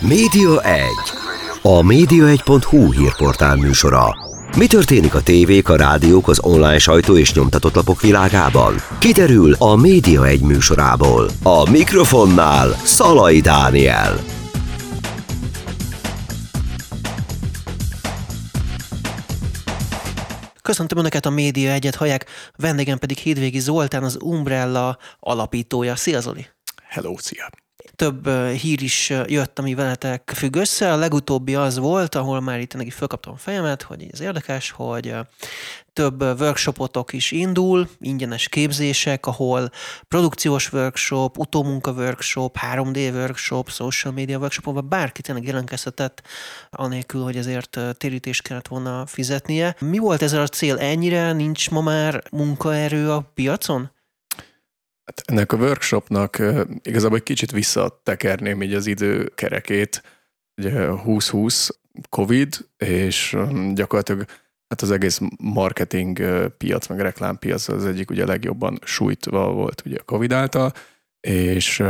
Média 1. A média1.hu hírportál műsora. Mi történik a tévék, a rádiók, az online sajtó és nyomtatott lapok világában? Kiderül a Média 1 műsorából. A mikrofonnál Szalai Dániel. Köszöntöm Önöket a Média Egyet hallják, vendégem pedig Hédvégi Zoltán, az Umbrella alapítója. Szia Zoli! Hello, szia! Több hír is jött, ami veletek függ össze. A legutóbbi az volt, ahol már itt neki fölkaptam a fejemet, hogy ez érdekes, hogy több workshopotok is indul, ingyenes képzések, ahol produkciós workshop, utómunka workshop, 3D workshop, social media workshop, ahol bárki tényleg jelentkezhetett, anélkül, hogy ezért térítést kellett volna fizetnie. Mi volt ez a cél? Ennyire nincs ma már munkaerő a piacon? Hát ennek a workshopnak igazából egy kicsit visszatekerném így az időkerekét, ugye 2020 Covid, és gyakorlatilag hát az egész marketing piac, meg reklámpiac az egyik ugye legjobban sújtva volt ugye a Covid által, és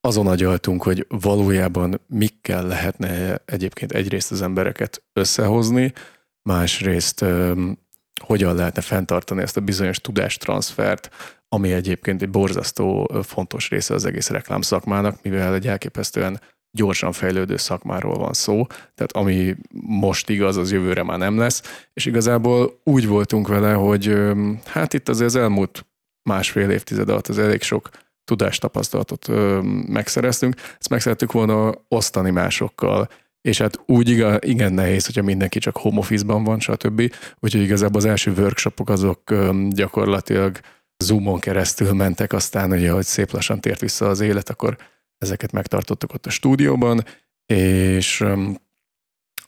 azon agyaltunk, hogy valójában mikkel lehetne egyébként egyrészt az embereket összehozni, másrészt hogyan lehetne fenntartani ezt a bizonyos tudástranszfert, ami egyébként egy borzasztó fontos része az egész reklám szakmának, mivel egy elképesztően gyorsan fejlődő szakmáról van szó, tehát ami most igaz, az jövőre már nem lesz, és igazából úgy voltunk vele, hogy hát itt azért az elmúlt másfél évtized alatt az elég sok tudástapasztalatot megszereztünk, ezt meg szerettük volna osztani másokkal, és hát úgy igen, igen nehéz, hogyha mindenki csak home office-ban van, stb. Úgyhogy igazából az első workshopok azok gyakorlatilag Zoomon keresztül mentek, aztán ugye, hogy szép lassan tért vissza az élet, akkor ezeket megtartottuk ott a stúdióban, és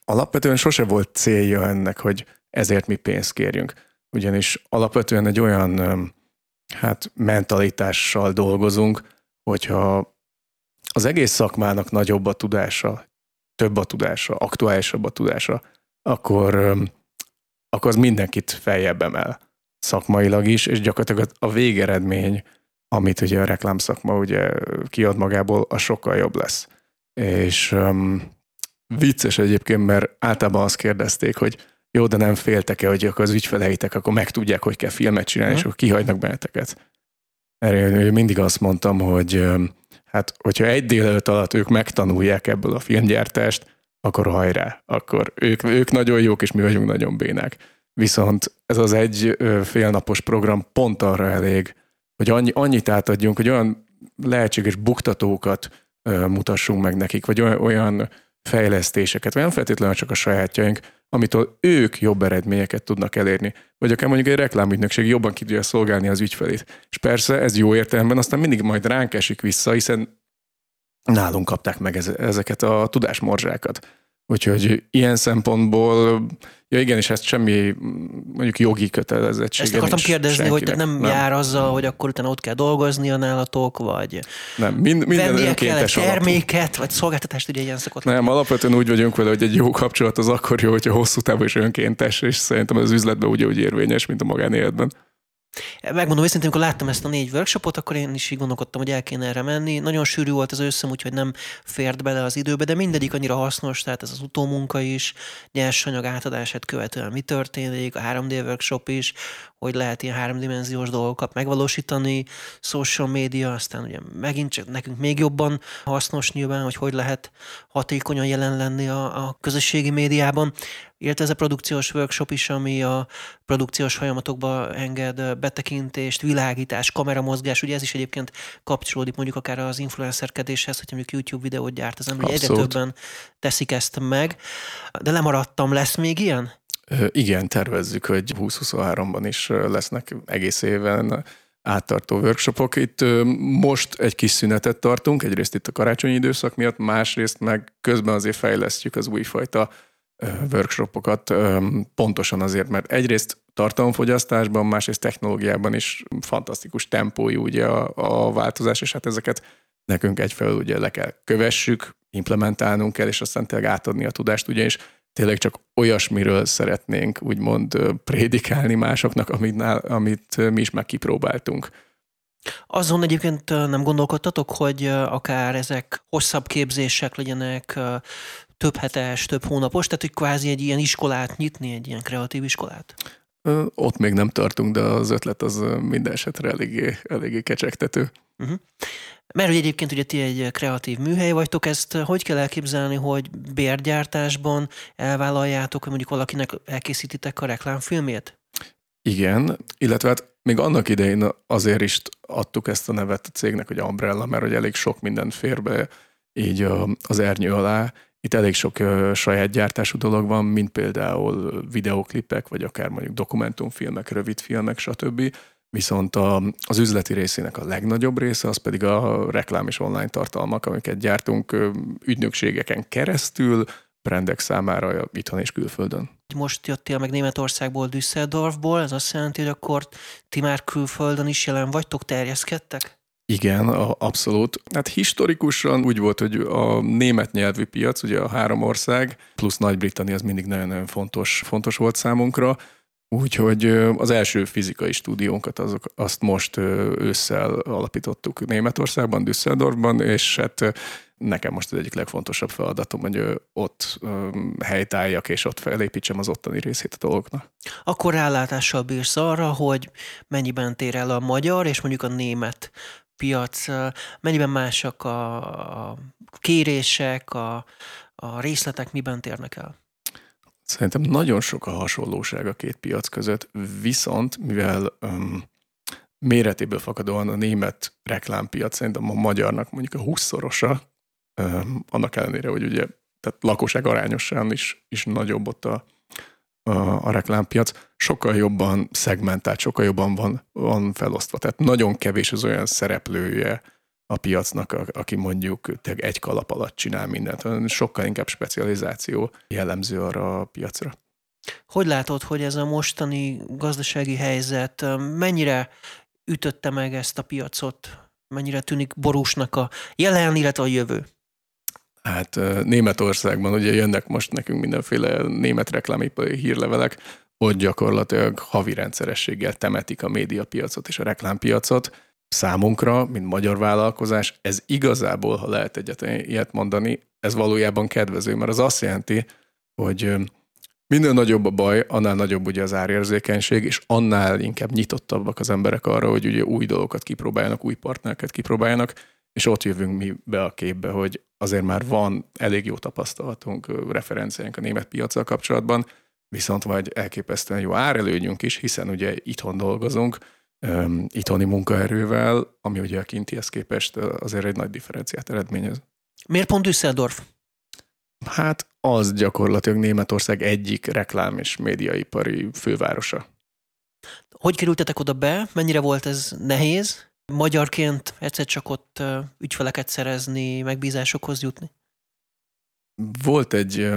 alapvetően sose volt célja ennek, hogy ezért mi pénzt kérjünk. Ugyanis alapvetően egy olyan hát mentalitással dolgozunk, hogyha az egész szakmának nagyobb a tudása, több a tudása, aktuálisabb a tudása, akkor, um, akkor az mindenkit feljebb emel szakmailag is, és gyakorlatilag a végeredmény, amit ugye a reklámszakma ugye kiad magából, a sokkal jobb lesz. És um, vicces egyébként, mert általában azt kérdezték, hogy jó, de nem féltek-e, hogy akkor az ügyfeleitek akkor megtudják, hogy kell filmet csinálni, és akkor kihagynak benneteket. Erről mindig azt mondtam, hogy hát, hogyha egy délelőtt alatt ők megtanulják ebből a filmgyártást, akkor hajrá, akkor ők, ők nagyon jók, és mi vagyunk nagyon bénák. Viszont ez az egy félnapos program pont arra elég, hogy annyi, annyit átadjunk, hogy olyan lehetséges buktatókat mutassunk meg nekik, vagy olyan, olyan fejlesztéseket, vagy nem feltétlenül csak a sajátjaink, amitől ők jobb eredményeket tudnak elérni. Vagy akár mondjuk egy reklámügynökség jobban ki tudja szolgálni az ügyfelét. És persze ez jó értelemben aztán mindig majd ránk esik vissza, hiszen nálunk kapták meg ezeket a tudásmorzsákat. Úgyhogy ilyen szempontból, ja igen, és ezt semmi mondjuk jogi kötelezettség. Ezt akartam kérdezni, hogy nem, nem jár azzal, hogy akkor utána ott kell dolgozni a nálatok, vagy nem, mind, minden vennie kell terméket, alapú. vagy szolgáltatást, ugye ilyen szokott Nem, lenni. alapvetően úgy vagyunk vele, hogy egy jó kapcsolat az akkor jó, hogyha hosszú távon is önkéntes, és szerintem az üzletben úgy érvényes, mint a magánéletben. Megmondom őszintén, amikor láttam ezt a négy workshopot, akkor én is így gondolkodtam, hogy el kéne erre menni. Nagyon sűrű volt az összem, úgyhogy nem fért bele az időbe, de mindegyik annyira hasznos, tehát ez az utómunka is, nyersanyag átadását követően mi történik, a 3D workshop is, hogy lehet ilyen háromdimenziós dolgokat megvalósítani, social media, aztán ugye megint csak nekünk még jobban hasznos nyilván, hogy hogy lehet hatékonyan jelen lenni a, a közösségi médiában illetve ez a produkciós workshop is, ami a produkciós folyamatokba enged betekintést, világítás, kameramozgás, ugye ez is egyébként kapcsolódik mondjuk akár az influencerkedéshez, hogy mondjuk YouTube videót gyárt az ember, egyre többen teszik ezt meg, de lemaradtam, lesz még ilyen? Igen, tervezzük, hogy 2023-ban is lesznek egész éven áttartó workshopok. Itt most egy kis szünetet tartunk, egyrészt itt a karácsonyi időszak miatt, másrészt meg közben azért fejlesztjük az újfajta workshopokat, pontosan azért, mert egyrészt tartalomfogyasztásban, másrészt technológiában is fantasztikus tempójú ugye a, a változás, és hát ezeket nekünk egyfelől ugye le kell kövessük, implementálnunk kell, és aztán tényleg átadni a tudást, ugyanis tényleg csak olyasmiről szeretnénk úgymond prédikálni másoknak, amit, amit mi is meg kipróbáltunk. Azon egyébként nem gondolkodtatok, hogy akár ezek hosszabb képzések legyenek, több hetes, több hónapos, tehát hogy kvázi egy ilyen iskolát nyitni, egy ilyen kreatív iskolát? Ott még nem tartunk, de az ötlet az minden esetre eléggé, eléggé kecsegtető. Uh-huh. Mert hogy egyébként ugye ti egy kreatív műhely vagytok, ezt hogy kell elképzelni, hogy bérgyártásban elvállaljátok, hogy mondjuk valakinek elkészítitek a reklámfilmét? Igen, illetve hát még annak idején azért is adtuk ezt a nevet a cégnek, hogy Umbrella, mert hogy elég sok mindent fér be így az ernyő alá. Itt elég sok saját gyártású dolog van, mint például videoklipek, vagy akár mondjuk dokumentumfilmek, rövidfilmek, stb. Viszont a, az üzleti részének a legnagyobb része az pedig a reklám és online tartalmak, amiket gyártunk ügynökségeken keresztül, brendek számára itthon és külföldön. Most jöttél meg Németországból, Düsseldorfból, ez azt jelenti, hogy akkor ti már külföldön is jelen vagytok, terjeszkedtek? Igen, abszolút. Hát historikusan úgy volt, hogy a német nyelvű piac, ugye a három ország, plusz Nagy-Britannia az mindig nagyon-nagyon fontos, fontos volt számunkra, Úgyhogy az első fizikai stúdiónkat azok, azt most ősszel alapítottuk Németországban, Düsseldorfban, és hát nekem most az egyik legfontosabb feladatom, hogy ott helytálljak, és ott felépítsem az ottani részét a dolgoknak. Akkor rálátással bírsz arra, hogy mennyiben tér el a magyar és mondjuk a német piac, mennyiben másak a kérések, a, a részletek, miben térnek el? Szerintem nagyon sok a hasonlóság a két piac között, viszont mivel um, méretéből fakadóan a német reklámpiac szerintem a magyarnak mondjuk a 20-szorosa, um, annak ellenére, hogy ugye tehát lakosság arányosan is, is nagyobb ott a, a, a reklámpiac, sokkal jobban szegmentált, sokkal jobban van, van felosztva. Tehát nagyon kevés az olyan szereplője a piacnak, aki mondjuk egy kalap alatt csinál mindent. Sokkal inkább specializáció jellemző arra a piacra. Hogy látod, hogy ez a mostani gazdasági helyzet mennyire ütötte meg ezt a piacot? Mennyire tűnik borúsnak a jelen, illetve a jövő? Hát Németországban ugye jönnek most nekünk mindenféle német reklámipari hírlevelek, ott gyakorlatilag havi rendszerességgel temetik a médiapiacot és a reklámpiacot, számunkra, mint magyar vállalkozás, ez igazából, ha lehet egyet ilyet mondani, ez valójában kedvező, mert az azt jelenti, hogy minél nagyobb a baj, annál nagyobb ugye az árérzékenység, és annál inkább nyitottabbak az emberek arra, hogy ugye új dolgokat kipróbáljanak, új partnereket kipróbáljanak, és ott jövünk mi be a képbe, hogy azért már van elég jó tapasztalatunk, referenciánk a német piacsal kapcsolatban, viszont vagy elképesztően jó árelőnyünk is, hiszen ugye itthon dolgozunk, itthoni munkaerővel, ami ugye a kintihez képest azért egy nagy differenciát eredményez. Miért pont Düsseldorf? Hát az gyakorlatilag Németország egyik reklám és médiaipari fővárosa. Hogy kerültetek oda be? Mennyire volt ez nehéz? Magyarként egyszer csak ott ügyfeleket szerezni, megbízásokhoz jutni? Volt egy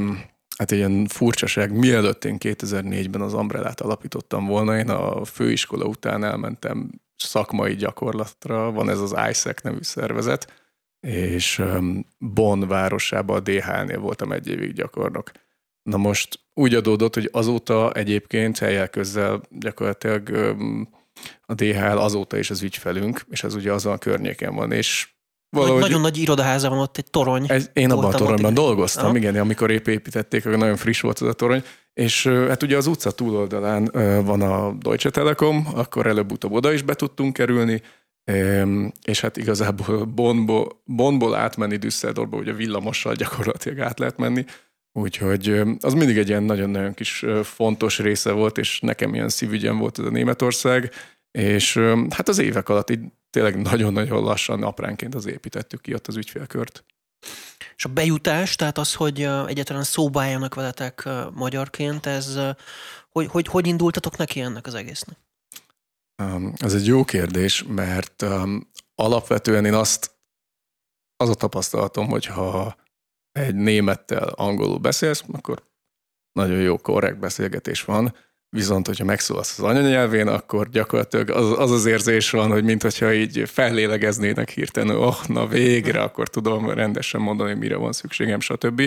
hát egy ilyen furcsaság, mielőtt én 2004-ben az Umbrellát alapítottam volna, én a főiskola után elmentem szakmai gyakorlatra, van ez az ISEC nevű szervezet, és Bonn városában a DH-nél voltam egy évig gyakornok. Na most úgy adódott, hogy azóta egyébként helyel közel gyakorlatilag a DHL azóta is az ügyfelünk, és ez ugye azon a környéken van, és Valahogy... Nagyon nagy irodaháza van ott, egy torony. Ez, én abban a toronyban dolgoztam, Aha. igen, amikor épp építették, nagyon friss volt az a torony, és hát ugye az utca túloldalán van a Deutsche Telekom, akkor előbb-utóbb oda is be tudtunk kerülni, és hát igazából Bonnból, Bonnból átmenni Düsseldorfba, ugye villamossal gyakorlatilag át lehet menni, úgyhogy az mindig egy ilyen nagyon-nagyon kis fontos része volt, és nekem ilyen szívügyem volt ez a Németország, és hát az évek alatt így tényleg nagyon-nagyon lassan, apránként az építettük ki ott az ügyfélkört. És a bejutás, tehát az, hogy egyáltalán szóba álljanak veletek magyarként, ez hogy, hogy, hogy indultatok neki ennek az egésznek? Ez egy jó kérdés, mert alapvetően én azt, az a tapasztalatom, hogy ha egy némettel angolul beszélsz, akkor nagyon jó, korrekt beszélgetés van, Viszont, hogyha megszólalsz az anyanyelvén, akkor gyakorlatilag az az, az érzés van, hogy mintha így fellélegeznének hirtelen, oh, na végre, akkor tudom rendesen mondani, mire van szükségem, stb.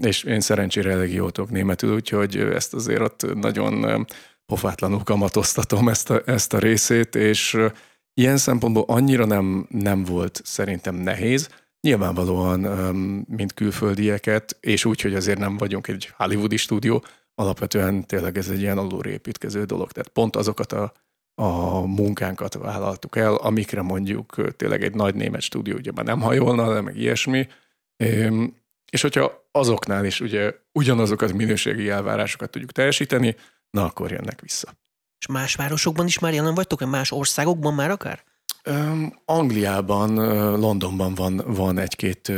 És én szerencsére elég jól tudok németül, úgyhogy ezt azért ott nagyon pofátlanul kamatoztatom ezt a, ezt a részét, és ilyen szempontból annyira nem, nem volt szerintem nehéz. Nyilvánvalóan, mint külföldieket, és úgy, hogy azért nem vagyunk egy hollywoodi stúdió, alapvetően tényleg ez egy ilyen alulépítkező dolog. Tehát pont azokat a, a munkánkat vállaltuk el, amikre mondjuk tényleg egy nagy német stúdió ugye már nem hajolna, de meg ilyesmi. És hogyha azoknál is ugye ugyanazokat minőségi elvárásokat tudjuk teljesíteni, na akkor jönnek vissza. És más városokban is már jelen vagytok, más országokban már akár? Angliában, Londonban van, van egy-két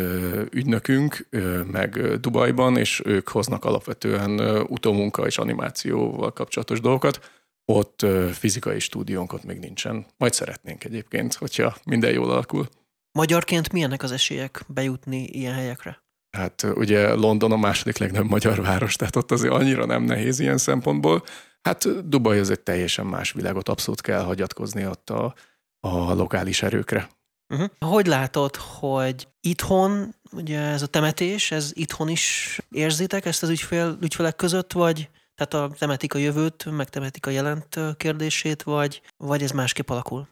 ügynökünk, meg Dubajban, és ők hoznak alapvetően utómunka és animációval kapcsolatos dolgokat. Ott fizikai stúdiónk ott még nincsen. Majd szeretnénk egyébként, hogyha minden jól alakul. Magyarként milyenek az esélyek bejutni ilyen helyekre? Hát ugye London a második legnagyobb magyar város, tehát ott azért annyira nem nehéz ilyen szempontból. Hát Dubaj az egy teljesen más világot, abszolút kell hagyatkozni ott a, a lokális erőkre. Uh-huh. Hogy látod, hogy itthon, ugye ez a temetés, ez itthon is érzitek ezt az ügyfél, ügyfelek között, vagy tehát a temetik a jövőt, meg temetik a jelent kérdését, vagy, vagy ez másképp alakul?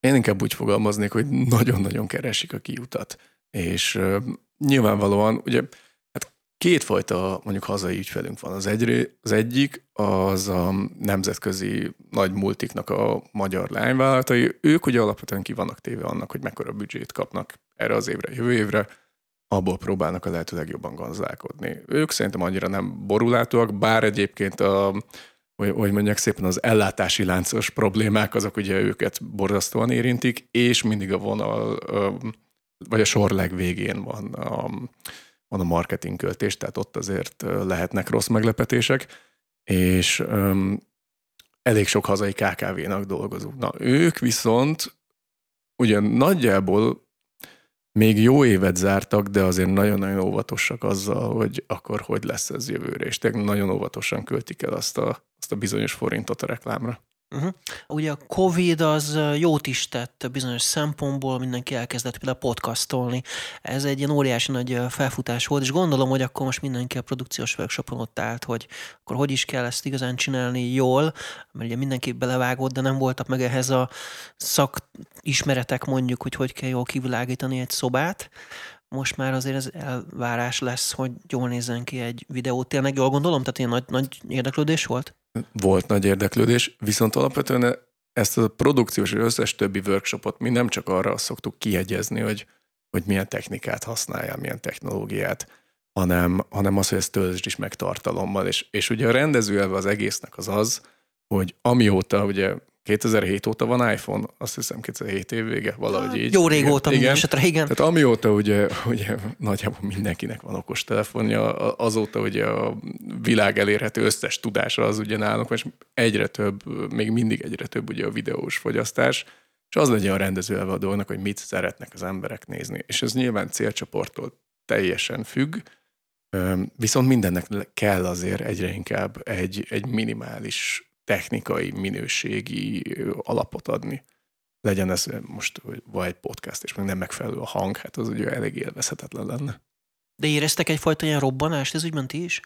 Én inkább úgy fogalmaznék, hogy nagyon-nagyon keresik a kiutat. És uh, nyilvánvalóan, ugye kétfajta mondjuk hazai ügyfelünk van. Az, egyré, az egyik az a nemzetközi nagy multiknak a magyar lányvállalatai. Ők ugye alapvetően ki vannak téve annak, hogy mekkora büdzsét kapnak erre az évre, jövő évre, abból próbálnak a lehető legjobban gazdálkodni. Ők szerintem annyira nem borulátóak, bár egyébként a, hogy mondják szépen, az ellátási láncos problémák azok ugye őket borzasztóan érintik, és mindig a vonal, vagy a sor legvégén van a, van a marketing költés, tehát ott azért lehetnek rossz meglepetések, és um, elég sok hazai KKV-nak dolgozunk. Na, ők viszont ugye nagyjából még jó évet zártak, de azért nagyon-nagyon óvatosak azzal, hogy akkor hogy lesz ez jövőre, és tényleg nagyon óvatosan költik el azt a, azt a bizonyos forintot a reklámra. Uh-huh. Ugye a Covid az jót is tett bizonyos szempontból, mindenki elkezdett például podcastolni. Ez egy ilyen óriási nagy felfutás volt, és gondolom, hogy akkor most mindenki a produkciós workshopon ott állt, hogy akkor hogy is kell ezt igazán csinálni jól, mert ugye mindenki belevágott, de nem voltak meg ehhez a szakismeretek mondjuk, hogy hogy kell jól kivilágítani egy szobát most már azért ez elvárás lesz, hogy jól nézzen ki egy videó. Tényleg jól gondolom? Tehát ilyen nagy, nagy érdeklődés volt? Volt nagy érdeklődés, viszont alapvetően ezt a produkciós és összes többi workshopot mi nem csak arra szoktuk kiegyezni, hogy, hogy milyen technikát használja, milyen technológiát, hanem, hanem az, hogy ezt töltsd is meg tartalommal. És, és ugye a rendezőelve az egésznek az az, hogy amióta ugye 2007 óta van iPhone, azt hiszem 2007 év vége, valahogy így. Jó régóta igen. esetre, igen. Tehát amióta ugye, ugye nagyjából mindenkinek van okos telefonja, azóta ugye a világ elérhető összes tudása az ugye nálunk, és egyre több, még mindig egyre több ugye a videós fogyasztás, és az legyen a rendező a hogy mit szeretnek az emberek nézni. És ez nyilván célcsoporttól teljesen függ, viszont mindennek kell azért egyre inkább egy, egy minimális technikai, minőségi alapot adni. Legyen ez most vagy egy podcast, és még nem megfelelő a hang, hát az ugye elég élvezhetetlen lenne. De éreztek egyfajta ilyen robbanást, ez ügyben ti is?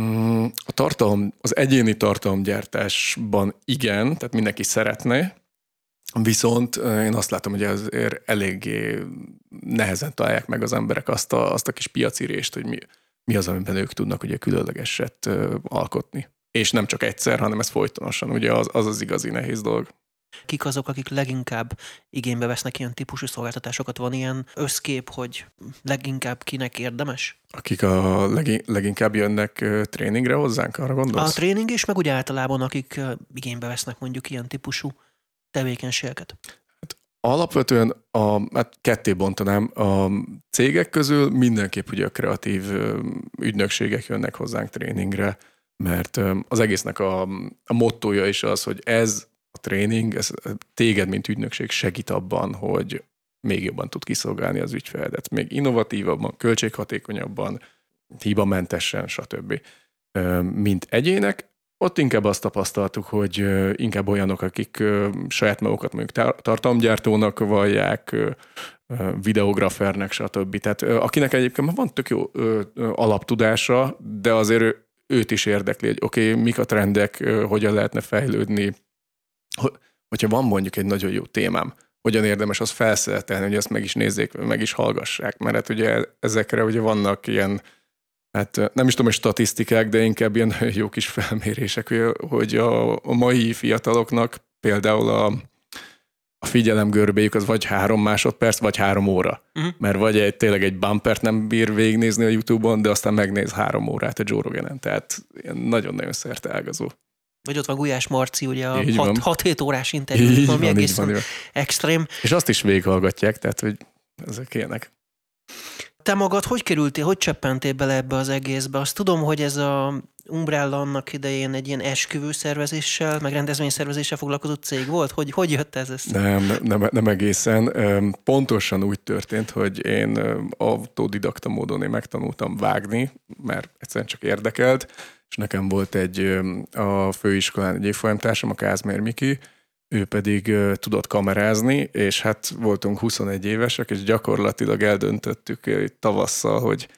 Mm, a tartalom, az egyéni tartalomgyártásban igen, tehát mindenki szeretne, viszont én azt látom, hogy azért eléggé nehezen találják meg az emberek azt a, azt a kis piacirést, hogy mi, mi az, amiben ők tudnak ugye különlegeset alkotni és nem csak egyszer, hanem ez folytonosan, ugye az az, az igazi nehéz dolog. Kik azok, akik leginkább igénybe vesznek ilyen típusú szolgáltatásokat? Van ilyen összkép, hogy leginkább kinek érdemes? Akik a leginkább jönnek tréningre hozzánk, arra gondolsz? A tréning is, meg úgy általában, akik igénybe vesznek mondjuk ilyen típusú tevékenységeket. Hát alapvetően a, hát ketté bontanám, a cégek közül mindenképp ugye a kreatív ügynökségek jönnek hozzánk tréningre, mert az egésznek a, a mottoja is az, hogy ez a tréning, ez téged, mint ügynökség segít abban, hogy még jobban tud kiszolgálni az ügyfeledet, még innovatívabban, költséghatékonyabban, hibamentesen, stb. Mint egyének, ott inkább azt tapasztaltuk, hogy inkább olyanok, akik saját magukat mondjuk tartalomgyártónak vallják, videografernek, stb. Tehát akinek egyébként van tök jó alaptudása, de azért őt is érdekli, hogy oké, okay, mik a trendek, hogyan lehetne fejlődni, hogyha van mondjuk egy nagyon jó témám, hogyan érdemes azt felszeretelni, hogy azt meg is nézzék, meg is hallgassák, mert hát ugye ezekre ugye vannak ilyen, hát nem is tudom, hogy statisztikák, de inkább ilyen jó kis felmérések, hogy a mai fiataloknak például a, a figyelem görbéjük az vagy három másodperc, vagy három óra. Uh-huh. Mert vagy egy, tényleg egy bumpert nem bír végignézni a Youtube-on, de aztán megnéz három órát a Joe Rogan-en. Tehát nagyon-nagyon szerte ágazó. Vagy ott van Gulyás Marci, ugye a 6-7 órás interjú, valami egészen van, extrém. És azt is végighallgatják, tehát hogy ezek ilyenek. Te magad hogy kerültél, hogy cseppentél bele ebbe az egészbe? Azt tudom, hogy ez a Umbrella annak idején egy ilyen esküvő szervezéssel, meg rendezvényszervezéssel foglalkozott cég volt? Hogy, hogy jött ez? Ezt? Nem, nem, nem egészen. Pontosan úgy történt, hogy én autodidakta módon én megtanultam vágni, mert egyszerűen csak érdekelt, és nekem volt egy a főiskolán egy évfolyamtársam, a Kázmér Miki, ő pedig tudott kamerázni, és hát voltunk 21 évesek, és gyakorlatilag eldöntöttük tavasszal, hogy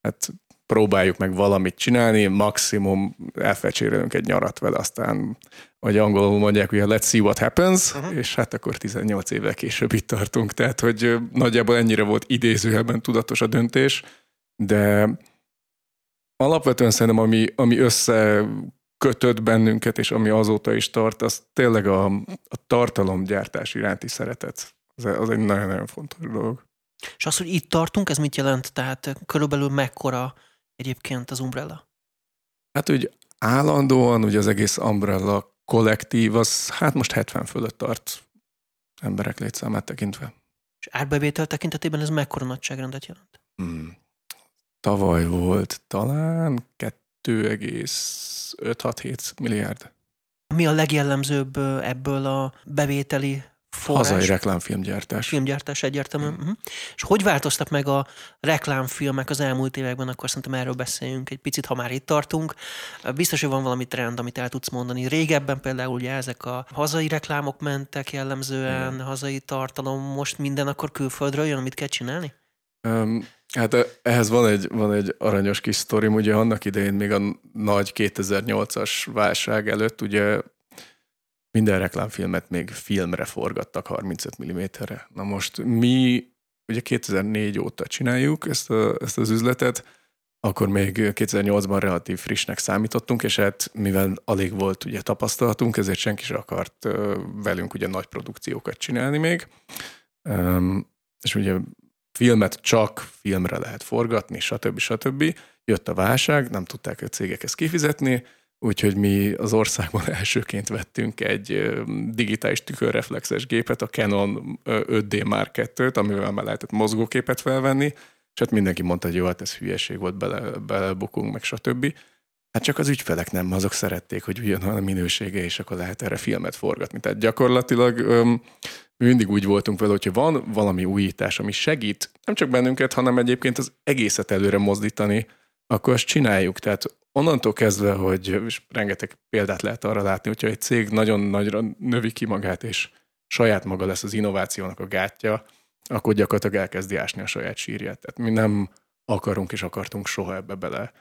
hát próbáljuk meg valamit csinálni, maximum elfecsérelünk egy nyarat vele, aztán, vagy angolul mondják, hogy let's see what happens, uh-huh. és hát akkor 18 évvel később itt tartunk, tehát hogy nagyjából ennyire volt idézőjelben tudatos a döntés, de alapvetően szerintem, ami, ami összekötött bennünket, és ami azóta is tart, az tényleg a, a tartalomgyártás iránti szeretet. Az, az egy nagyon-nagyon fontos dolog. És az, hogy itt tartunk, ez mit jelent? Tehát körülbelül mekkora egyébként az Umbrella? Hát, hogy állandóan ugye az egész Umbrella kollektív, az hát most 70 fölött tart emberek létszámát tekintve. És árbevétel tekintetében ez mekkora nagyságrendet jelent? Hmm. Tavaly volt talán 2,567 milliárd. Mi a legjellemzőbb ebből a bevételi forrás. Hazai reklámfilmgyártás. Filmgyártás egyértelműen. Mm. Uh-huh. És hogy változtak meg a reklámfilmek az elmúlt években, akkor szerintem erről beszéljünk egy picit, ha már itt tartunk. Biztos, hogy van valami trend, amit el tudsz mondani. Régebben például ugye ezek a hazai reklámok mentek jellemzően, mm. hazai tartalom, most minden akkor külföldről jön, amit kell csinálni? Um, hát ehhez van egy, van egy aranyos kis sztorim, ugye annak idején még a nagy 2008-as válság előtt ugye minden reklámfilmet még filmre forgattak 35 mm-re. Na most mi ugye 2004 óta csináljuk ezt, a, ezt az üzletet, akkor még 2008-ban relatív frissnek számítottunk, és hát mivel alig volt ugye tapasztalatunk, ezért senki sem akart velünk ugye nagy produkciókat csinálni még. És ugye filmet csak filmre lehet forgatni, stb. stb. Jött a válság, nem tudták a cégek ezt kifizetni, Úgyhogy mi az országban elsőként vettünk egy digitális tükörreflexes gépet, a Canon 5D Mark 2-t, amivel már lehetett mozgóképet felvenni, és hát mindenki mondta, hogy jó, hát ez hülyeség volt, bele, belebukunk, meg stb. Hát csak az ügyfelek nem, azok szerették, hogy ugyanolyan a minősége, és akkor lehet erre filmet forgatni. Tehát gyakorlatilag öm, mindig úgy voltunk vele, hogyha van valami újítás, ami segít nem csak bennünket, hanem egyébként az egészet előre mozdítani, akkor azt csináljuk. Tehát onnantól kezdve, hogy és rengeteg példát lehet arra látni, hogyha egy cég nagyon nagyra növi ki magát, és saját maga lesz az innovációnak a gátja, akkor gyakorlatilag elkezdi ásni a saját sírját. Tehát mi nem akarunk és akartunk soha ebbe bele,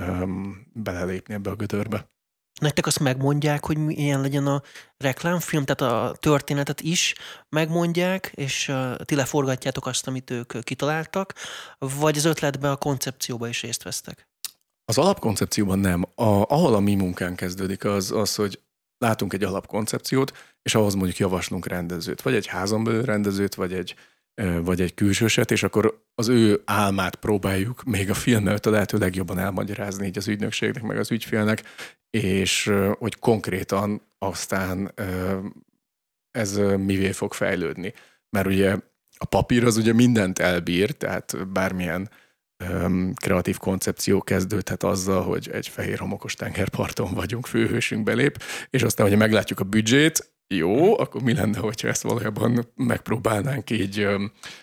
um, belelépni ebbe a gödörbe. Nektek azt megmondják, hogy milyen legyen a reklámfilm, tehát a történetet is megmondják, és ti leforgatjátok azt, amit ők kitaláltak, vagy az ötletben a koncepcióba is részt vesztek? Az alapkoncepcióban nem. A, ahol a mi munkán kezdődik, az, az, hogy látunk egy alapkoncepciót, és ahhoz mondjuk javaslunk rendezőt, vagy egy házon belül rendezőt, vagy egy, vagy egy külsőset, és akkor az ő álmát próbáljuk még a film a lehető legjobban elmagyarázni így az ügynökségnek, meg az ügyfélnek, és hogy konkrétan aztán ez mivé fog fejlődni. Mert ugye a papír az ugye mindent elbír, tehát bármilyen kreatív koncepció kezdődhet azzal, hogy egy fehér homokos tengerparton vagyunk, főhősünk belép, és aztán, hogyha meglátjuk a büdzsét, jó, akkor mi lenne, hogyha ezt valójában megpróbálnánk így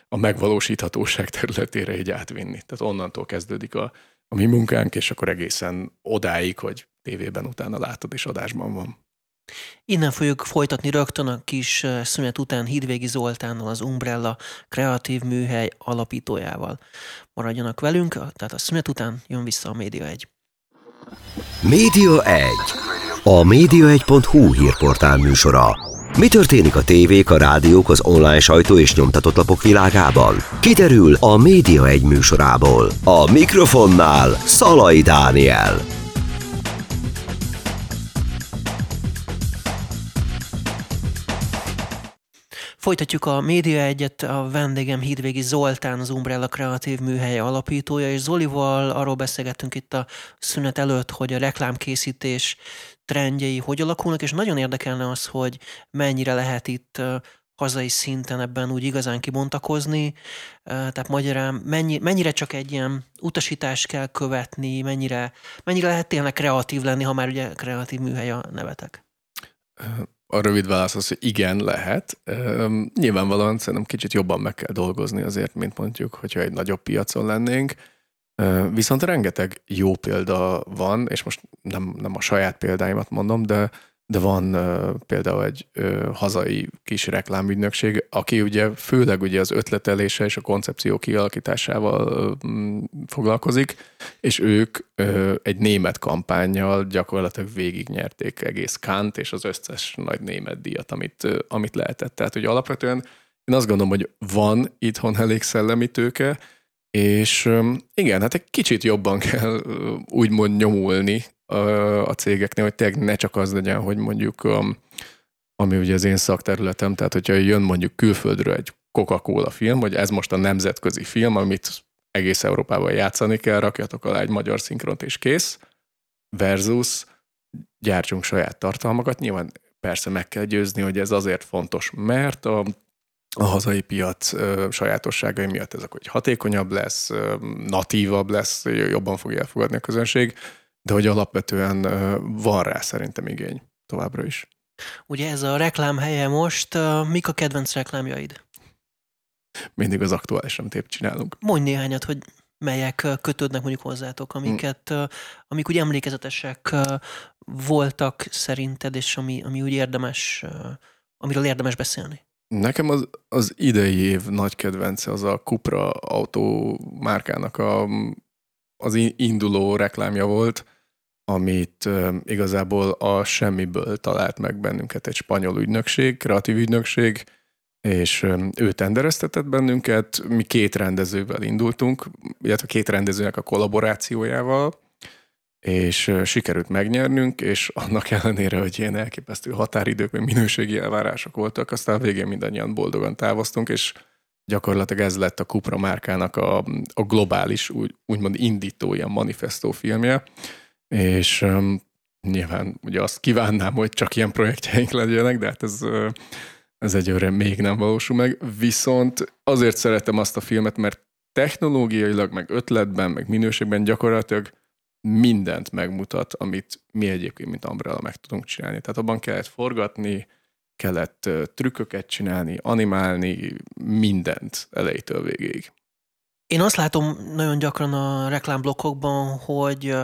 a megvalósíthatóság területére így átvinni. Tehát onnantól kezdődik a, a mi munkánk, és akkor egészen odáig, hogy tévében utána látod, és adásban van. Innen fogjuk folytatni rögtön a kis szünet után Hidvégi Zoltánnal, az Umbrella kreatív műhely alapítójával. Maradjanak velünk, tehát a szünet után jön vissza a Média 1. Média 1. A média1.hu hírportál műsora. Mi történik a tévék, a rádiók, az online sajtó és nyomtatott lapok világában? Kiderül a Média egy műsorából. A mikrofonnál Szalai Dániel. Folytatjuk a Média egyet, a vendégem Hídvégi Zoltán, az Umbrella Kreatív Műhelye alapítója, és Zolival arról beszélgettünk itt a szünet előtt, hogy a reklámkészítés trendjei hogy alakulnak, és nagyon érdekelne az, hogy mennyire lehet itt hazai szinten ebben úgy igazán kibontakozni, tehát magyarán mennyi, mennyire csak egy ilyen utasítást kell követni, mennyire, mennyire lehet tényleg kreatív lenni, ha már ugye kreatív műhely a nevetek? A rövid válasz az, hogy igen, lehet. Nyilvánvalóan szerintem kicsit jobban meg kell dolgozni azért, mint mondjuk, hogyha egy nagyobb piacon lennénk. Viszont rengeteg jó példa van, és most nem, nem a saját példáimat mondom, de, de van például egy hazai kis reklámügynökség, aki ugye főleg ugye az ötletelése és a koncepció kialakításával foglalkozik, és ők egy német kampányjal gyakorlatilag végignyerték egész Kant és az összes nagy német díjat, amit, amit lehetett. Tehát, hogy alapvetően én azt gondolom, hogy van itthon elég szellemi tőke, és igen, hát egy kicsit jobban kell úgymond nyomulni a cégeknél, hogy tényleg ne csak az legyen, hogy mondjuk, ami ugye az én szakterületem, tehát hogyha jön mondjuk külföldről egy Coca-Cola film, hogy ez most a nemzetközi film, amit egész Európában játszani kell, rakjatok alá egy magyar szinkront és kész, versus gyártsunk saját tartalmakat. Nyilván persze meg kell győzni, hogy ez azért fontos, mert a a hazai piac ö, sajátosságai miatt ezek, hogy hatékonyabb lesz, ö, natívabb lesz, jobban fogja elfogadni a közönség, de hogy alapvetően ö, van rá szerintem igény továbbra is. Ugye ez a reklám helye most, mik a kedvenc reklámjaid? Mindig az aktuális, amit épp csinálunk. Mondj néhányat, hogy melyek kötődnek mondjuk hozzátok, amiket, hmm. amik úgy emlékezetesek voltak szerinted, és ami, ami úgy érdemes, amiről érdemes beszélni. Nekem az, az idei év nagy kedvence az a Cupra autó márkának a, az induló reklámja volt, amit igazából a semmiből talált meg bennünket egy spanyol ügynökség, kreatív ügynökség, és ő tendereztetett bennünket, mi két rendezővel indultunk, illetve két rendezőnek a kollaborációjával, és sikerült megnyernünk, és annak ellenére, hogy ilyen elképesztő határidők, vagy minőségi elvárások voltak, aztán a végén mindannyian boldogan távoztunk, és gyakorlatilag ez lett a Cupra márkának a, a globális, úgy, úgymond indító ilyen manifestó filmje, és um, nyilván ugye azt kívánnám, hogy csak ilyen projektjeink legyenek, de hát ez, ez egyőre még nem valósul meg, viszont azért szeretem azt a filmet, mert technológiailag, meg ötletben, meg minőségben gyakorlatilag mindent megmutat, amit mi egyébként, mint Umbrella meg tudunk csinálni. Tehát abban kellett forgatni, kellett trükköket csinálni, animálni, mindent elejétől végéig. Én azt látom nagyon gyakran a reklámblokkokban, hogy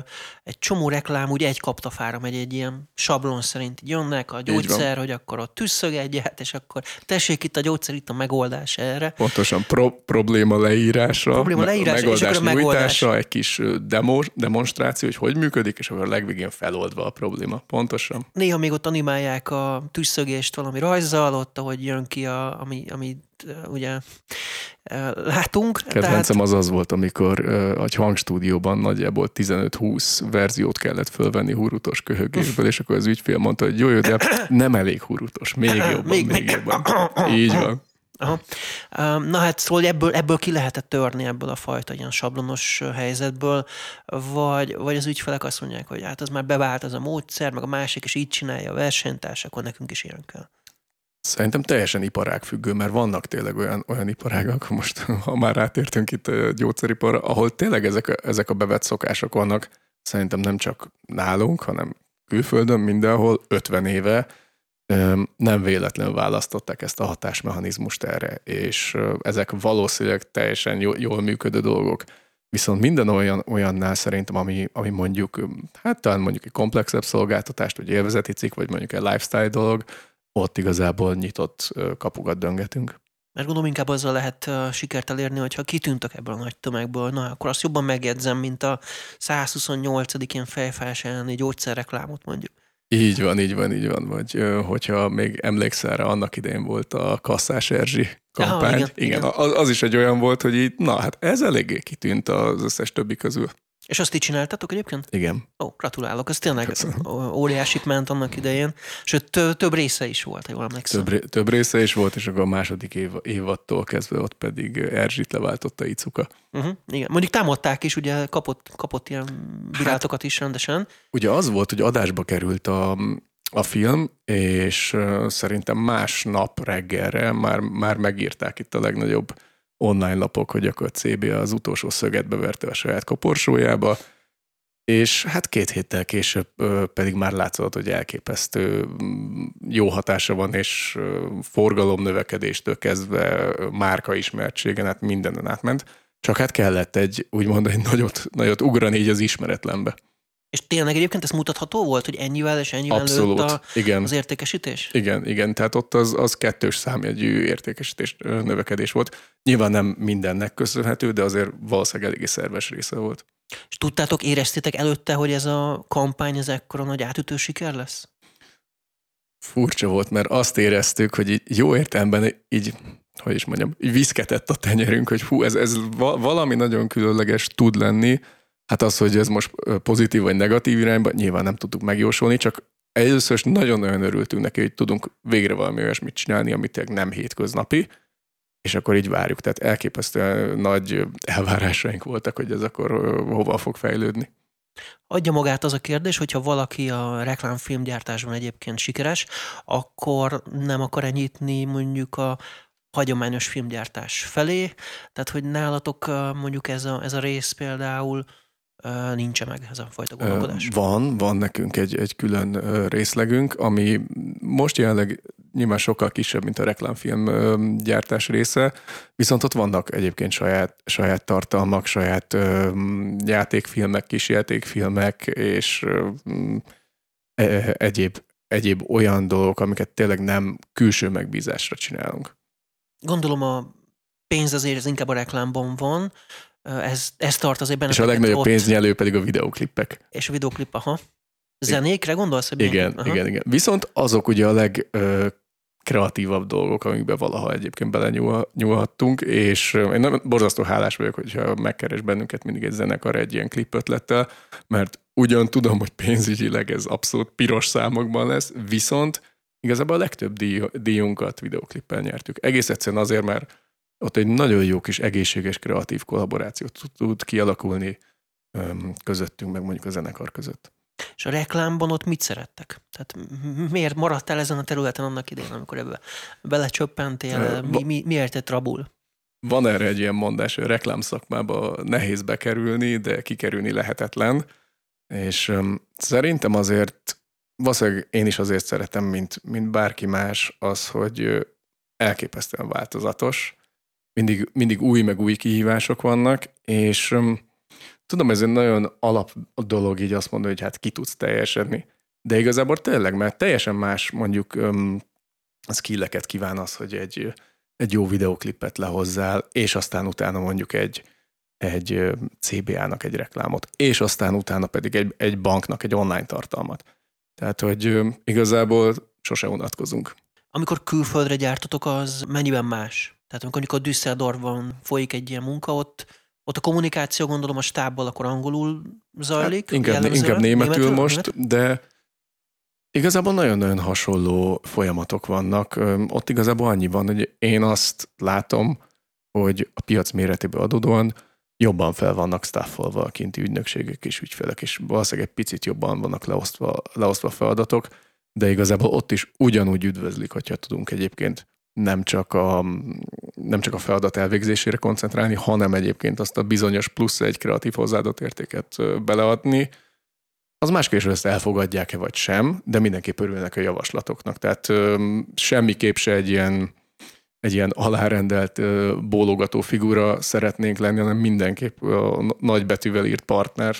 egy csomó reklám úgy egy kaptafára megy, egy ilyen sablon szerint így jönnek a gyógyszer, hogy akkor ott tüsszög egyet, és akkor tessék itt a gyógyszer, itt a megoldás erre. Pontosan pro- probléma leírása, probléma leírása megoldás és akkor a megoldás. egy kis demo, demonstráció, hogy hogy működik, és akkor a legvégén feloldva a probléma. Pontosan. Néha még ott animálják a tüsszögést valami rajzzal, ott, ahogy jön ki, a, ami, ami ugye látunk. Kedvencem tehát... az az volt, amikor egy hangstúdióban nagyjából 15-20 verziót kellett fölvenni hurutos köhögésből, és akkor az ügyfél mondta, hogy jó, jó, de nem elég hurutos, még jobban, még, még jobban. Így van. Aha. Na hát szóval ebből, ebből ki lehetett törni ebből a fajta ilyen sablonos helyzetből, vagy, vagy az ügyfelek azt mondják, hogy hát az már bevált az a módszer, meg a másik is így csinálja a versenytárs, akkor nekünk is ilyen kell. Szerintem teljesen iparág függő, mert vannak tényleg olyan, olyan iparágak, most ha már rátértünk itt a gyógyszeriparra, ahol tényleg ezek ezek a bevett szokások vannak, szerintem nem csak nálunk, hanem külföldön mindenhol 50 éve nem véletlenül választották ezt a hatásmechanizmust erre, és ezek valószínűleg teljesen jól, jól működő dolgok. Viszont minden olyan, olyannál szerintem, ami, ami mondjuk, hát talán mondjuk egy komplexebb szolgáltatást, vagy élvezeti cikk, vagy mondjuk egy lifestyle dolog, ott igazából nyitott kapukat döngetünk. Mert gondolom inkább azzal lehet uh, sikert elérni, hogyha kitűntek ebből a nagy tömegből, na akkor azt jobban megjegyzem, mint a 128. ilyen fejfás elleni gyógyszerreklámot mondjuk. Így van, így van, így van. Vagy hogyha még emlékszel rá, annak idején volt a Kasszás Erzsi kampány. Aha, igen, igen, igen. Az, az is egy olyan volt, hogy így, na hát ez eléggé kitűnt az összes többi közül. És azt így csináltatok egyébként? Igen. Ó, gratulálok, ez tényleg Köszönöm. óriásit ment annak idején. Sőt, több része is volt, ha jól emlékszem. Több, több része is volt, és akkor a második év, évadtól kezdve ott pedig Erzsit leváltotta Icuka. Uh-huh, igen. Mondjuk támadták is, ugye kapott, kapott ilyen virátokat hát, is rendesen. Ugye az volt, hogy adásba került a, a film, és szerintem másnap reggelre már, már megírták itt a legnagyobb online lapok, hogy akkor CB az utolsó szöget beverte a saját koporsójába, és hát két héttel később pedig már látszott, hogy elképesztő mm, jó hatása van, és forgalom növekedéstől kezdve márka ismertségen, hát mindenen átment. Csak hát kellett egy, úgymond egy nagyot, nagyot ugrani így az ismeretlenbe. És tényleg egyébként ez mutatható volt, hogy ennyivel és ennyivel Abszolút, a, igen. az értékesítés? Igen, igen, tehát ott az, az kettős számjegyű értékesítés növekedés volt. Nyilván nem mindennek köszönhető, de azért valószínűleg eléggé szerves része volt. És tudtátok, éreztétek előtte, hogy ez a kampány ez ekkora nagy átütő siker lesz? Furcsa volt, mert azt éreztük, hogy így jó értelemben így, hogy is mondjam, így viszketett a tenyerünk, hogy hú, ez, ez valami nagyon különleges tud lenni, Hát az, hogy ez most pozitív vagy negatív irányba, nyilván nem tudtuk megjósolni, csak először is nagyon-nagyon örültünk neki, hogy tudunk végre valami olyasmit csinálni, amit nem hétköznapi, és akkor így várjuk. Tehát elképesztően nagy elvárásaink voltak, hogy ez akkor hova fog fejlődni. Adja magát az a kérdés, hogyha valaki a reklámfilmgyártásban egyébként sikeres, akkor nem akar nyitni mondjuk a hagyományos filmgyártás felé, tehát hogy nálatok mondjuk ez a, ez a rész például nincs meg ez a fajta gondolkodás? Van, van nekünk egy, egy külön részlegünk, ami most jelenleg nyilván sokkal kisebb, mint a reklámfilm gyártás része, viszont ott vannak egyébként saját, saját tartalmak, saját játékfilmek, kisjátékfilmek, és e, egyéb, egyéb olyan dolgok, amiket tényleg nem külső megbízásra csinálunk. Gondolom a pénz azért az inkább a reklámban van, ez, ez tart azért benne. És a legnagyobb ott. pénznyelő pedig a videoklippek. És a videoklip, aha. Zenékre gondolsz? Hogy igen, aha. igen, igen. Viszont azok ugye a leg ö, kreatívabb dolgok, amikbe valaha egyébként belenyúlhattunk, és én nem borzasztó hálás vagyok, hogyha megkeres bennünket mindig egy zenekar egy ilyen klip ötlettel, mert ugyan tudom, hogy pénzügyileg ez abszolút piros számokban lesz, viszont igazából a legtöbb díj, díjunkat videoklippel nyertük. Egész egyszerűen azért, mert ott egy nagyon jó kis egészséges, kreatív kollaborációt tud kialakulni közöttünk, meg mondjuk a zenekar között. És a reklámban ott mit szerettek? Tehát miért maradtál ezen a területen annak idején, amikor ebbe belecsöppentél? Mi, mi, miért egy trabul? Van erre egy ilyen mondás, hogy a reklám szakmába nehéz bekerülni, de kikerülni lehetetlen. És um, szerintem azért, valószínűleg én is azért szeretem, mint, mint bárki más, az, hogy elképesztően változatos, mindig, mindig új meg új kihívások vannak, és tudom, ez egy nagyon alap dolog így azt mondani, hogy hát ki tudsz teljesedni, de igazából tényleg, mert teljesen más mondjuk um, skilleket kíván az, hogy egy, egy jó videoklipet lehozzál, és aztán utána mondjuk egy, egy CBA-nak egy reklámot, és aztán utána pedig egy, egy banknak egy online tartalmat. Tehát, hogy igazából sose unatkozunk. Amikor külföldre gyártotok, az mennyiben más? Tehát amikor Düsseldorfban folyik egy ilyen munka, ott, ott a kommunikáció gondolom a stábbal akkor angolul zajlik. Hát inkább, inkább németül, németül most, németül? de igazából nagyon-nagyon hasonló folyamatok vannak. Ott igazából annyi van, hogy én azt látom, hogy a piac méretéből adódóan jobban fel vannak staffolva a kinti ügynökségek és ügyfelek, és valószínűleg egy picit jobban vannak leosztva, leosztva feladatok, de igazából ott is ugyanúgy üdvözlik, hogyha tudunk egyébként nem csak a, nem csak a feladat elvégzésére koncentrálni, hanem egyébként azt a bizonyos plusz egy kreatív hozzáadott értéket beleadni. Az más kérdés, hogy ezt elfogadják-e vagy sem, de mindenképp örülnek a javaslatoknak. Tehát semmiképp se egy ilyen, egy ilyen alárendelt bólogató figura szeretnénk lenni, hanem mindenképp a nagy betűvel írt partner.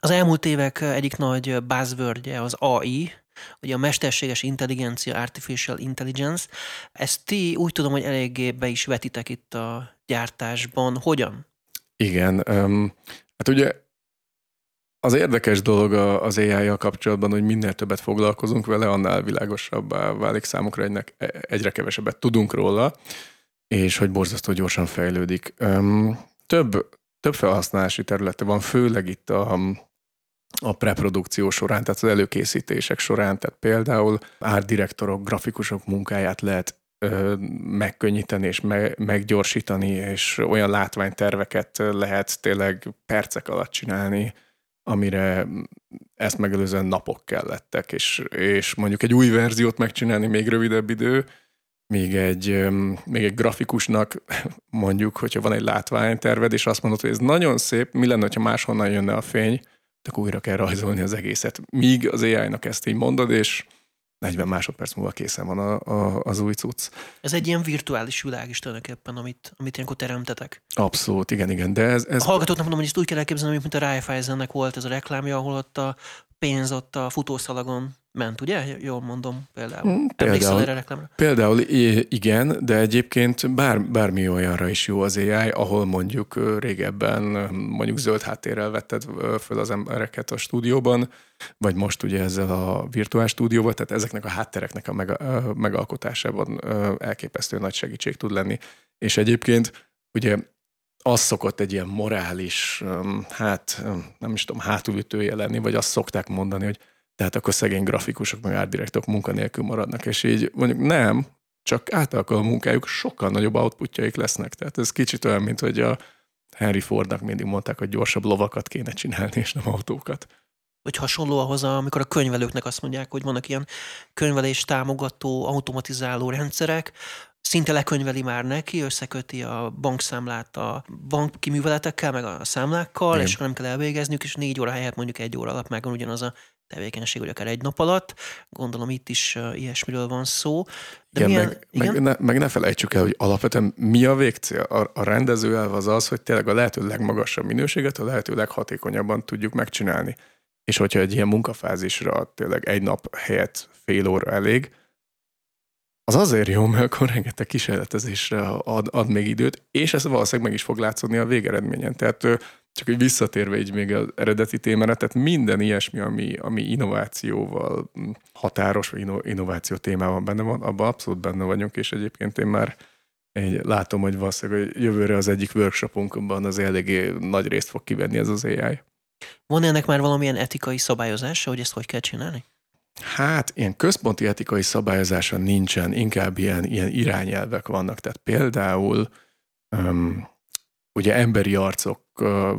Az elmúlt évek egyik nagy buzzwordje az AI, ugye a mesterséges intelligencia, artificial intelligence, ezt ti úgy tudom, hogy eléggé be is vetitek itt a gyártásban. Hogyan? Igen, um, hát ugye Az érdekes dolog az ai kapcsolatban, hogy minél többet foglalkozunk vele, annál világosabbá válik számukra, egynek egyre kevesebbet tudunk róla, és hogy borzasztó gyorsan fejlődik. Több, több felhasználási területe van, főleg itt a, a preprodukció során, tehát az előkészítések során, tehát például árdirektorok, grafikusok munkáját lehet ö, megkönnyíteni és me, meggyorsítani, és olyan látványterveket lehet tényleg percek alatt csinálni, amire ezt megelőzően napok kellettek, és, és mondjuk egy új verziót megcsinálni még rövidebb idő, még egy, még egy grafikusnak mondjuk, hogyha van egy látványterved, és azt mondod, hogy ez nagyon szép, mi lenne, ha máshonnan jönne a fény, akkor újra kell rajzolni az egészet. Míg az AI-nak ezt így mondod, és 40 másodperc múlva készen van a, a, az új cucc. Ez egy ilyen virtuális világ is tulajdonképpen, amit, amit ilyenkor teremtetek. Abszolút, igen, igen. De ez, ez... A hallgatóknak mondom, hogy ezt úgy kell elképzelni, mint a Raiffeisennek volt ez a reklámja, ahol ott a pénz ott a futószalagon ment, ugye? Jól mondom például. Hmm, például, erre reklámra? Például igen, de egyébként bár, bármi olyanra is jó az AI, ahol mondjuk régebben mondjuk zöld háttérrel vetted föl az embereket a stúdióban, vagy most ugye ezzel a virtuális stúdióval, tehát ezeknek a háttereknek a meg, megalkotásában elképesztő nagy segítség tud lenni. És egyébként ugye az szokott egy ilyen morális, hát nem is tudom, hátulütője lenni, vagy azt szokták mondani, hogy tehát akkor szegény grafikusok, meg árdirektok munkanélkül maradnak, és így mondjuk nem, csak átalakul a munkájuk, sokkal nagyobb outputjaik lesznek. Tehát ez kicsit olyan, mint hogy a Henry Fordnak mindig mondták, hogy gyorsabb lovakat kéne csinálni, és nem autókat. Vagy hasonló ahhoz, amikor a könyvelőknek azt mondják, hogy vannak ilyen könyvelés támogató, automatizáló rendszerek, szinte lekönyveli már neki, összeköti a bankszámlát a banki műveletekkel, meg a számlákkal, Igen. és nem kell elvégezniük, és négy óra helyett mondjuk egy óra alatt megvan ugyanaz a tevékenység, vagy akár egy nap alatt. Gondolom itt is ilyesmiről van szó. De igen, milyen, meg, igen? Meg, ne, meg ne felejtsük el, hogy alapvetően mi a végcél? A, a rendező elv az az, hogy tényleg a lehető legmagasabb minőséget a lehető leghatékonyabban tudjuk megcsinálni. És hogyha egy ilyen munkafázisra tényleg egy nap helyett fél óra elég, az azért jó, mert akkor rengeteg kísérletezésre ad, ad még időt, és ez valószínűleg meg is fog látszani a végeredményen. Tehát csak egy visszatérve így még az eredeti témára, tehát minden ilyesmi, ami, ami innovációval határos, vagy innováció témában benne van, abban abszolút benne vagyunk, és egyébként én már egy, látom, hogy valószínűleg jövőre az egyik workshopunkban az eléggé nagy részt fog kivenni ez az AI. Van ennek már valamilyen etikai szabályozása, hogy ezt hogy kell csinálni? Hát, ilyen központi etikai szabályozása nincsen, inkább ilyen, ilyen irányelvek vannak. Tehát például um, ugye emberi arcok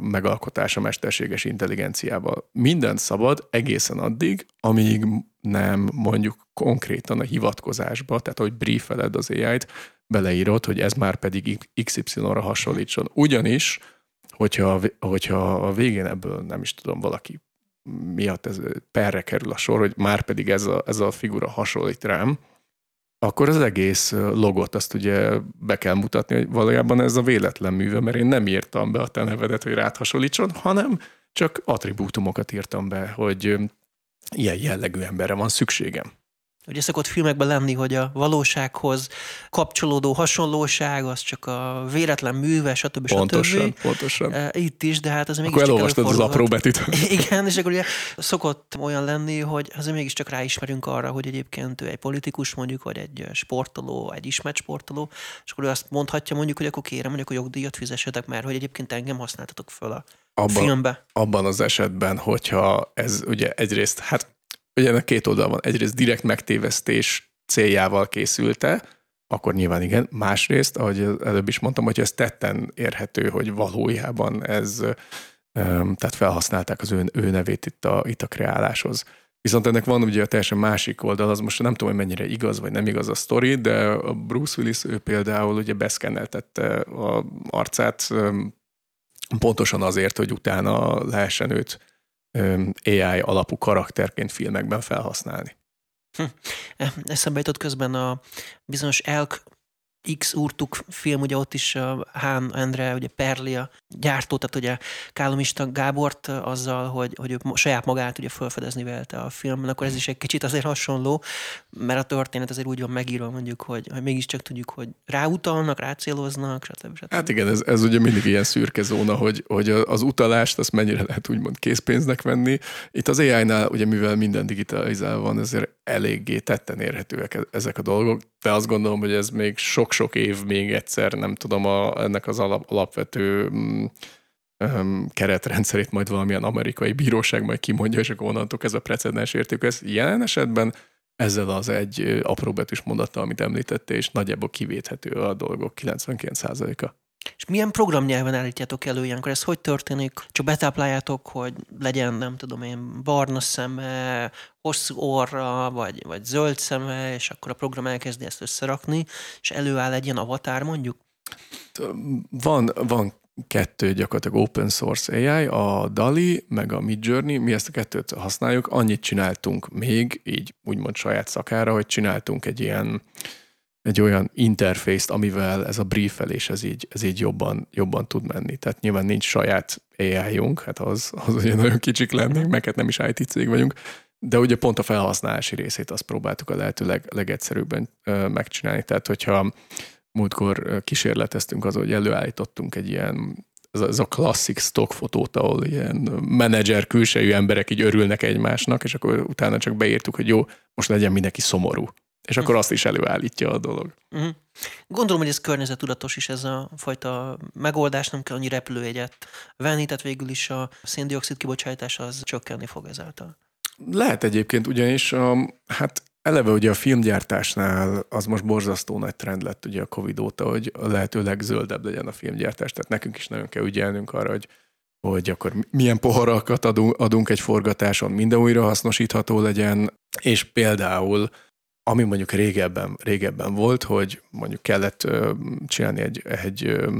megalkotása mesterséges intelligenciával. Minden szabad egészen addig, amíg nem mondjuk konkrétan a hivatkozásba, tehát hogy briefeled az AI-t, beleírod, hogy ez már pedig XY-ra hasonlítson. Ugyanis, hogyha, hogyha a végén ebből nem is tudom, valaki miatt ez perre kerül a sor, hogy már pedig ez a, ez a figura hasonlít rám, akkor az egész logot azt ugye be kell mutatni, hogy valójában ez a véletlen műve, mert én nem írtam be a te nevedet, hogy rád hasonlítson, hanem csak attribútumokat írtam be, hogy ilyen jellegű emberre van szükségem. Ugye szokott filmekben lenni, hogy a valósághoz kapcsolódó hasonlóság az csak a véletlen műve, stb. Pontosan, stb. pontosan. E, itt is, de hát az mégis Akkor elolvastad az apró betűt. Igen, és akkor ugye szokott olyan lenni, hogy azért mégiscsak ráismerünk arra, hogy egyébként ő egy politikus mondjuk, vagy egy sportoló, egy ismert sportoló, és akkor ő azt mondhatja mondjuk, hogy akkor kérem, hogy akkor jogdíjat fizessetek már, hogy egyébként engem használtatok föl a abban, filmbe. Abban az esetben, hogyha ez ugye egyrészt, hát Ugye ennek két oldal van. Egyrészt direkt megtévesztés céljával készülte, akkor nyilván igen. Másrészt, ahogy előbb is mondtam, hogy ez tetten érhető, hogy valójában ez, tehát felhasználták az ő, ő nevét itt a, itt a kreáláshoz. Viszont ennek van ugye a teljesen másik oldal, az most nem tudom, hogy mennyire igaz vagy nem igaz a sztori, de Bruce Willis ő például ugye beszkenneltette a arcát pontosan azért, hogy utána lehessen őt AI alapú karakterként filmekben felhasználni. Hm. Eszembe jutott közben a bizonyos elk X Urtuk film, ugye ott is Hán Endre, ugye Perlia gyártó, tehát ugye Kálomista Gábort azzal, hogy, hogy ő saját magát ugye felfedezni velte a filmben, akkor ez is egy kicsit azért hasonló, mert a történet azért úgy van megírva mondjuk, hogy, hogy mégiscsak tudjuk, hogy ráutalnak, rácéloznak, stb. stb. Hát igen, ez, ez ugye mindig ilyen szürke zóna, hogy, hogy az utalást azt mennyire lehet úgymond készpénznek venni. Itt az AI-nál ugye mivel minden digitalizálva van, ezért eléggé tetten érhetőek e-, ezek a dolgok, de azt gondolom, hogy ez még sok-sok év még egyszer, nem tudom, a, ennek az alap, alapvető um, keretrendszerét majd valamilyen amerikai bíróság majd kimondja, és akkor onnantól ez a precedens érték. Ez jelen esetben ezzel az egy apróbetűs mondattal, amit említette, és nagyjából kivéthető a dolgok 99%-a. És milyen programnyelven állítjátok elő ilyenkor? Ez hogy történik? Csak betápláljátok, hogy legyen, nem tudom én, barna szeme, hosszú orra, vagy, vagy zöld szeme, és akkor a program elkezdi ezt összerakni, és előáll egy ilyen avatár mondjuk? Van, van kettő gyakorlatilag open source AI, a DALI, meg a Midjourney, mi ezt a kettőt használjuk, annyit csináltunk még, így úgymond saját szakára, hogy csináltunk egy ilyen egy olyan interfészt, amivel ez a briefelés ez így, ez így jobban, jobban tud menni. Tehát nyilván nincs saját AI-junk, hát az, az ugye nagyon kicsik lennénk, meg hát nem is IT cég vagyunk, de ugye pont a felhasználási részét azt próbáltuk a lehető leg, legegyszerűbben megcsinálni. Tehát, hogyha múltkor kísérleteztünk az, hogy előállítottunk egy ilyen ez a, ez a klasszik stock fotót, ahol ilyen menedzser külsejű emberek így örülnek egymásnak, és akkor utána csak beírtuk, hogy jó, most legyen mindenki szomorú és akkor azt is előállítja a dolog. Uh-huh. Gondolom, hogy ez környezetudatos is ez a fajta megoldás, nem kell annyi repülőjegyet venni, tehát végül is a széndiokszid kibocsátás az csökkenni fog ezáltal. Lehet egyébként, ugyanis a, hát eleve ugye a filmgyártásnál az most borzasztó nagy trend lett ugye a Covid óta, hogy a lehető legzöldebb legyen a filmgyártás, tehát nekünk is nagyon kell ügyelnünk arra, hogy hogy akkor milyen poharakat adunk, adunk egy forgatáson, minden újra hasznosítható legyen, és például ami mondjuk régebben, régebben volt, hogy mondjuk kellett ö, csinálni egy, egy ö,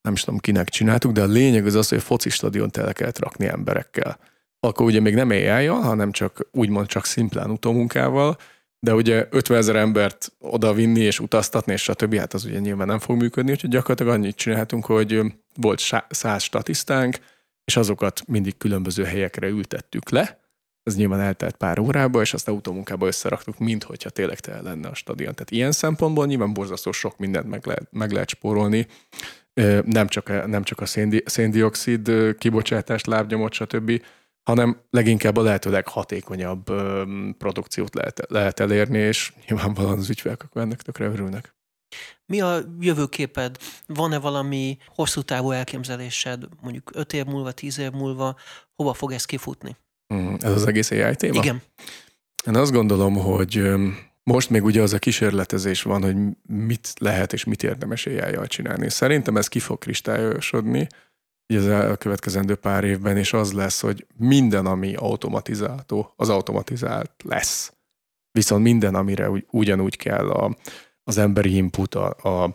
nem is tudom kinek csináltuk, de a lényeg az az, hogy a foci stadion tele kellett rakni emberekkel. Akkor ugye még nem ai hanem csak úgymond csak szimplán utómunkával, de ugye 50 ezer embert oda vinni és utaztatni, és stb. hát az ugye nyilván nem fog működni, úgyhogy gyakorlatilag annyit csináltunk, hogy volt száz statisztánk, és azokat mindig különböző helyekre ültettük le, ez nyilván eltelt pár órába, és azt autómunkába összeraktuk, mint hogyha tényleg tele lenne a stadion. Tehát ilyen szempontból nyilván borzasztó sok mindent meg lehet, meg lehet spórolni, nem csak, nem csak a széndi, széndiokszid kibocsátás, lábnyomot, stb., hanem leginkább a lehető leghatékonyabb produkciót lehet, lehet elérni, és nyilvánvalóan az ügyfelek akkor ennek tökre örülnek. Mi a jövőképed? Van-e valami hosszú távú elképzelésed, mondjuk 5 év múlva, 10 év múlva, hova fog ez kifutni? Mm, ez az egész AI téma? Igen. Én azt gondolom, hogy most még ugye az a kísérletezés van, hogy mit lehet és mit érdemes ai csinálni. Szerintem ez ki fog kristályosodni így az elkövetkezendő pár évben, és az lesz, hogy minden, ami automatizálható, az automatizált lesz. Viszont minden, amire ugy, ugyanúgy kell a, az emberi input, a, a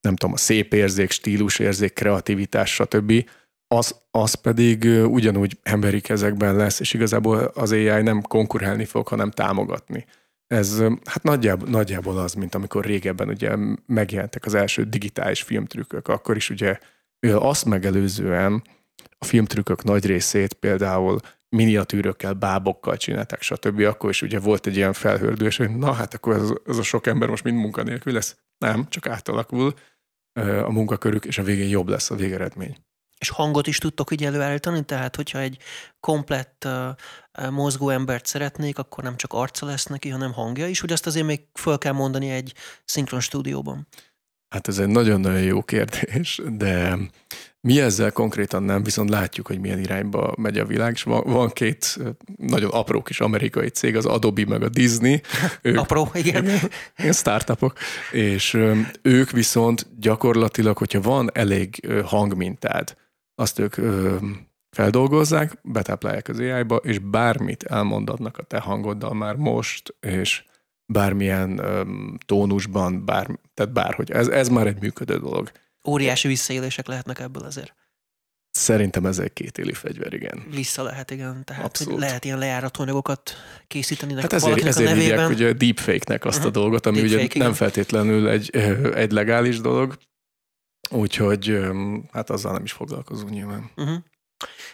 nem tudom, a szép érzék, stílusérzék, kreativitás, stb., az, az pedig ugyanúgy emberi kezekben lesz, és igazából az AI nem konkurálni fog, hanem támogatni. Ez hát nagyjából, nagyjából az, mint amikor régebben ugye megjelentek az első digitális filmtrükkök, akkor is ugye azt megelőzően a filmtrükkök nagy részét például miniatűrökkel, bábokkal csinálták, stb. Akkor is ugye volt egy ilyen felhördős, hogy na hát akkor ez, ez a sok ember most mind munkanélkül lesz. Nem, csak átalakul a munkakörük, és a végén jobb lesz a végeredmény. És hangot is tudtok így előállítani, tehát hogyha egy komplett uh, mozgó embert szeretnék, akkor nem csak arca lesz neki, hanem hangja is, hogy azt azért még föl kell mondani egy szinkron stúdióban. Hát ez egy nagyon-nagyon jó kérdés, de mi ezzel konkrétan nem, viszont látjuk, hogy milyen irányba megy a világ, és van, van két nagyon apró kis amerikai cég, az Adobe meg a Disney. Ők, apró, igen. Ilyen startupok. És ők viszont gyakorlatilag, hogyha van elég hangmintád, azt ők ö, feldolgozzák, betáplálják az AI-ba, és bármit elmondatnak a te hangoddal már most, és bármilyen ö, tónusban, bár, tehát bárhogy. Ez, ez már egy működő dolog. Óriási visszaélések lehetnek ebből azért. Szerintem ez egy kétéli fegyver, igen. Vissza lehet, igen. Tehát Abszolút. lehet ilyen lejáratóanyagokat készíteni Hát ezért, valakinek ezért a nevében. hívják ugye deepfake-nek azt uh-huh. a dolgot, ami Deepfake, ugye igen. nem feltétlenül egy, egy legális dolog, úgyhogy hát azzal nem is foglalkozunk nyilván. Uh-huh.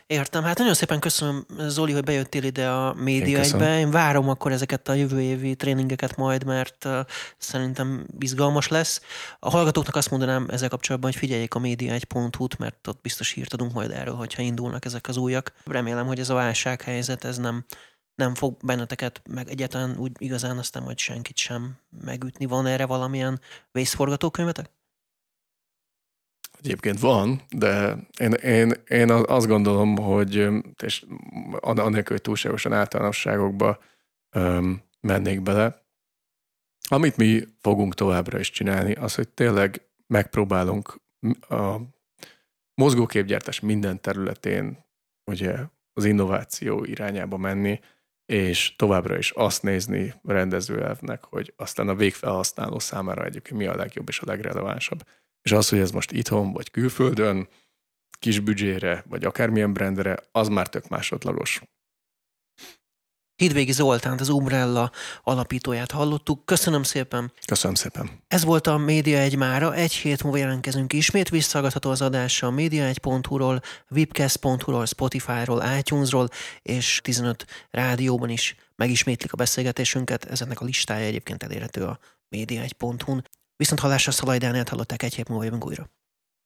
Értem. Hát nagyon szépen köszönöm, Zoli, hogy bejöttél ide a média Én. Én várom akkor ezeket a jövő évi tréningeket majd, mert uh, szerintem izgalmas lesz. A hallgatóknak azt mondanám ezzel kapcsolatban, hogy figyeljék a média1.hu-t, mert ott biztos hírt adunk majd erről, hogyha indulnak ezek az újak. Remélem, hogy ez a válsághelyzet, ez nem nem fog benneteket, meg egyáltalán úgy igazán aztán majd senkit sem megütni. Van erre valamilyen vészforgatókönyvetek? Egyébként van, de én, én, én azt gondolom, hogy és an- anélkül, hogy túlságosan általánosságokba öm, mennék bele, amit mi fogunk továbbra is csinálni, az, hogy tényleg megpróbálunk a mozgóképgyártás minden területén ugye az innováció irányába menni, és továbbra is azt nézni rendezőelvnek, hogy aztán a végfelhasználó számára egyébként mi a legjobb és a legrelevánsabb. És az, hogy ez most itthon vagy külföldön, kis büdzsére, vagy akármilyen brandre, az már tök másodlagos. Hidvégi Zoltánt, az Umbrella alapítóját hallottuk. Köszönöm szépen! Köszönöm szépen. Ez volt a Média egy mára, egy hét múlva jelentkezünk ismét, visszahallgatható az adása a média1.hu-ról, webcast.hu-ról, Spotify-ról, iTunes-ról, és 15 rádióban is megismétlik a beszélgetésünket, ezeknek a listája egyébként elérhető a média1.hu-n. Viszont hallásra Szalaj Dánielt hallották, egy hét múlva jövünk újra.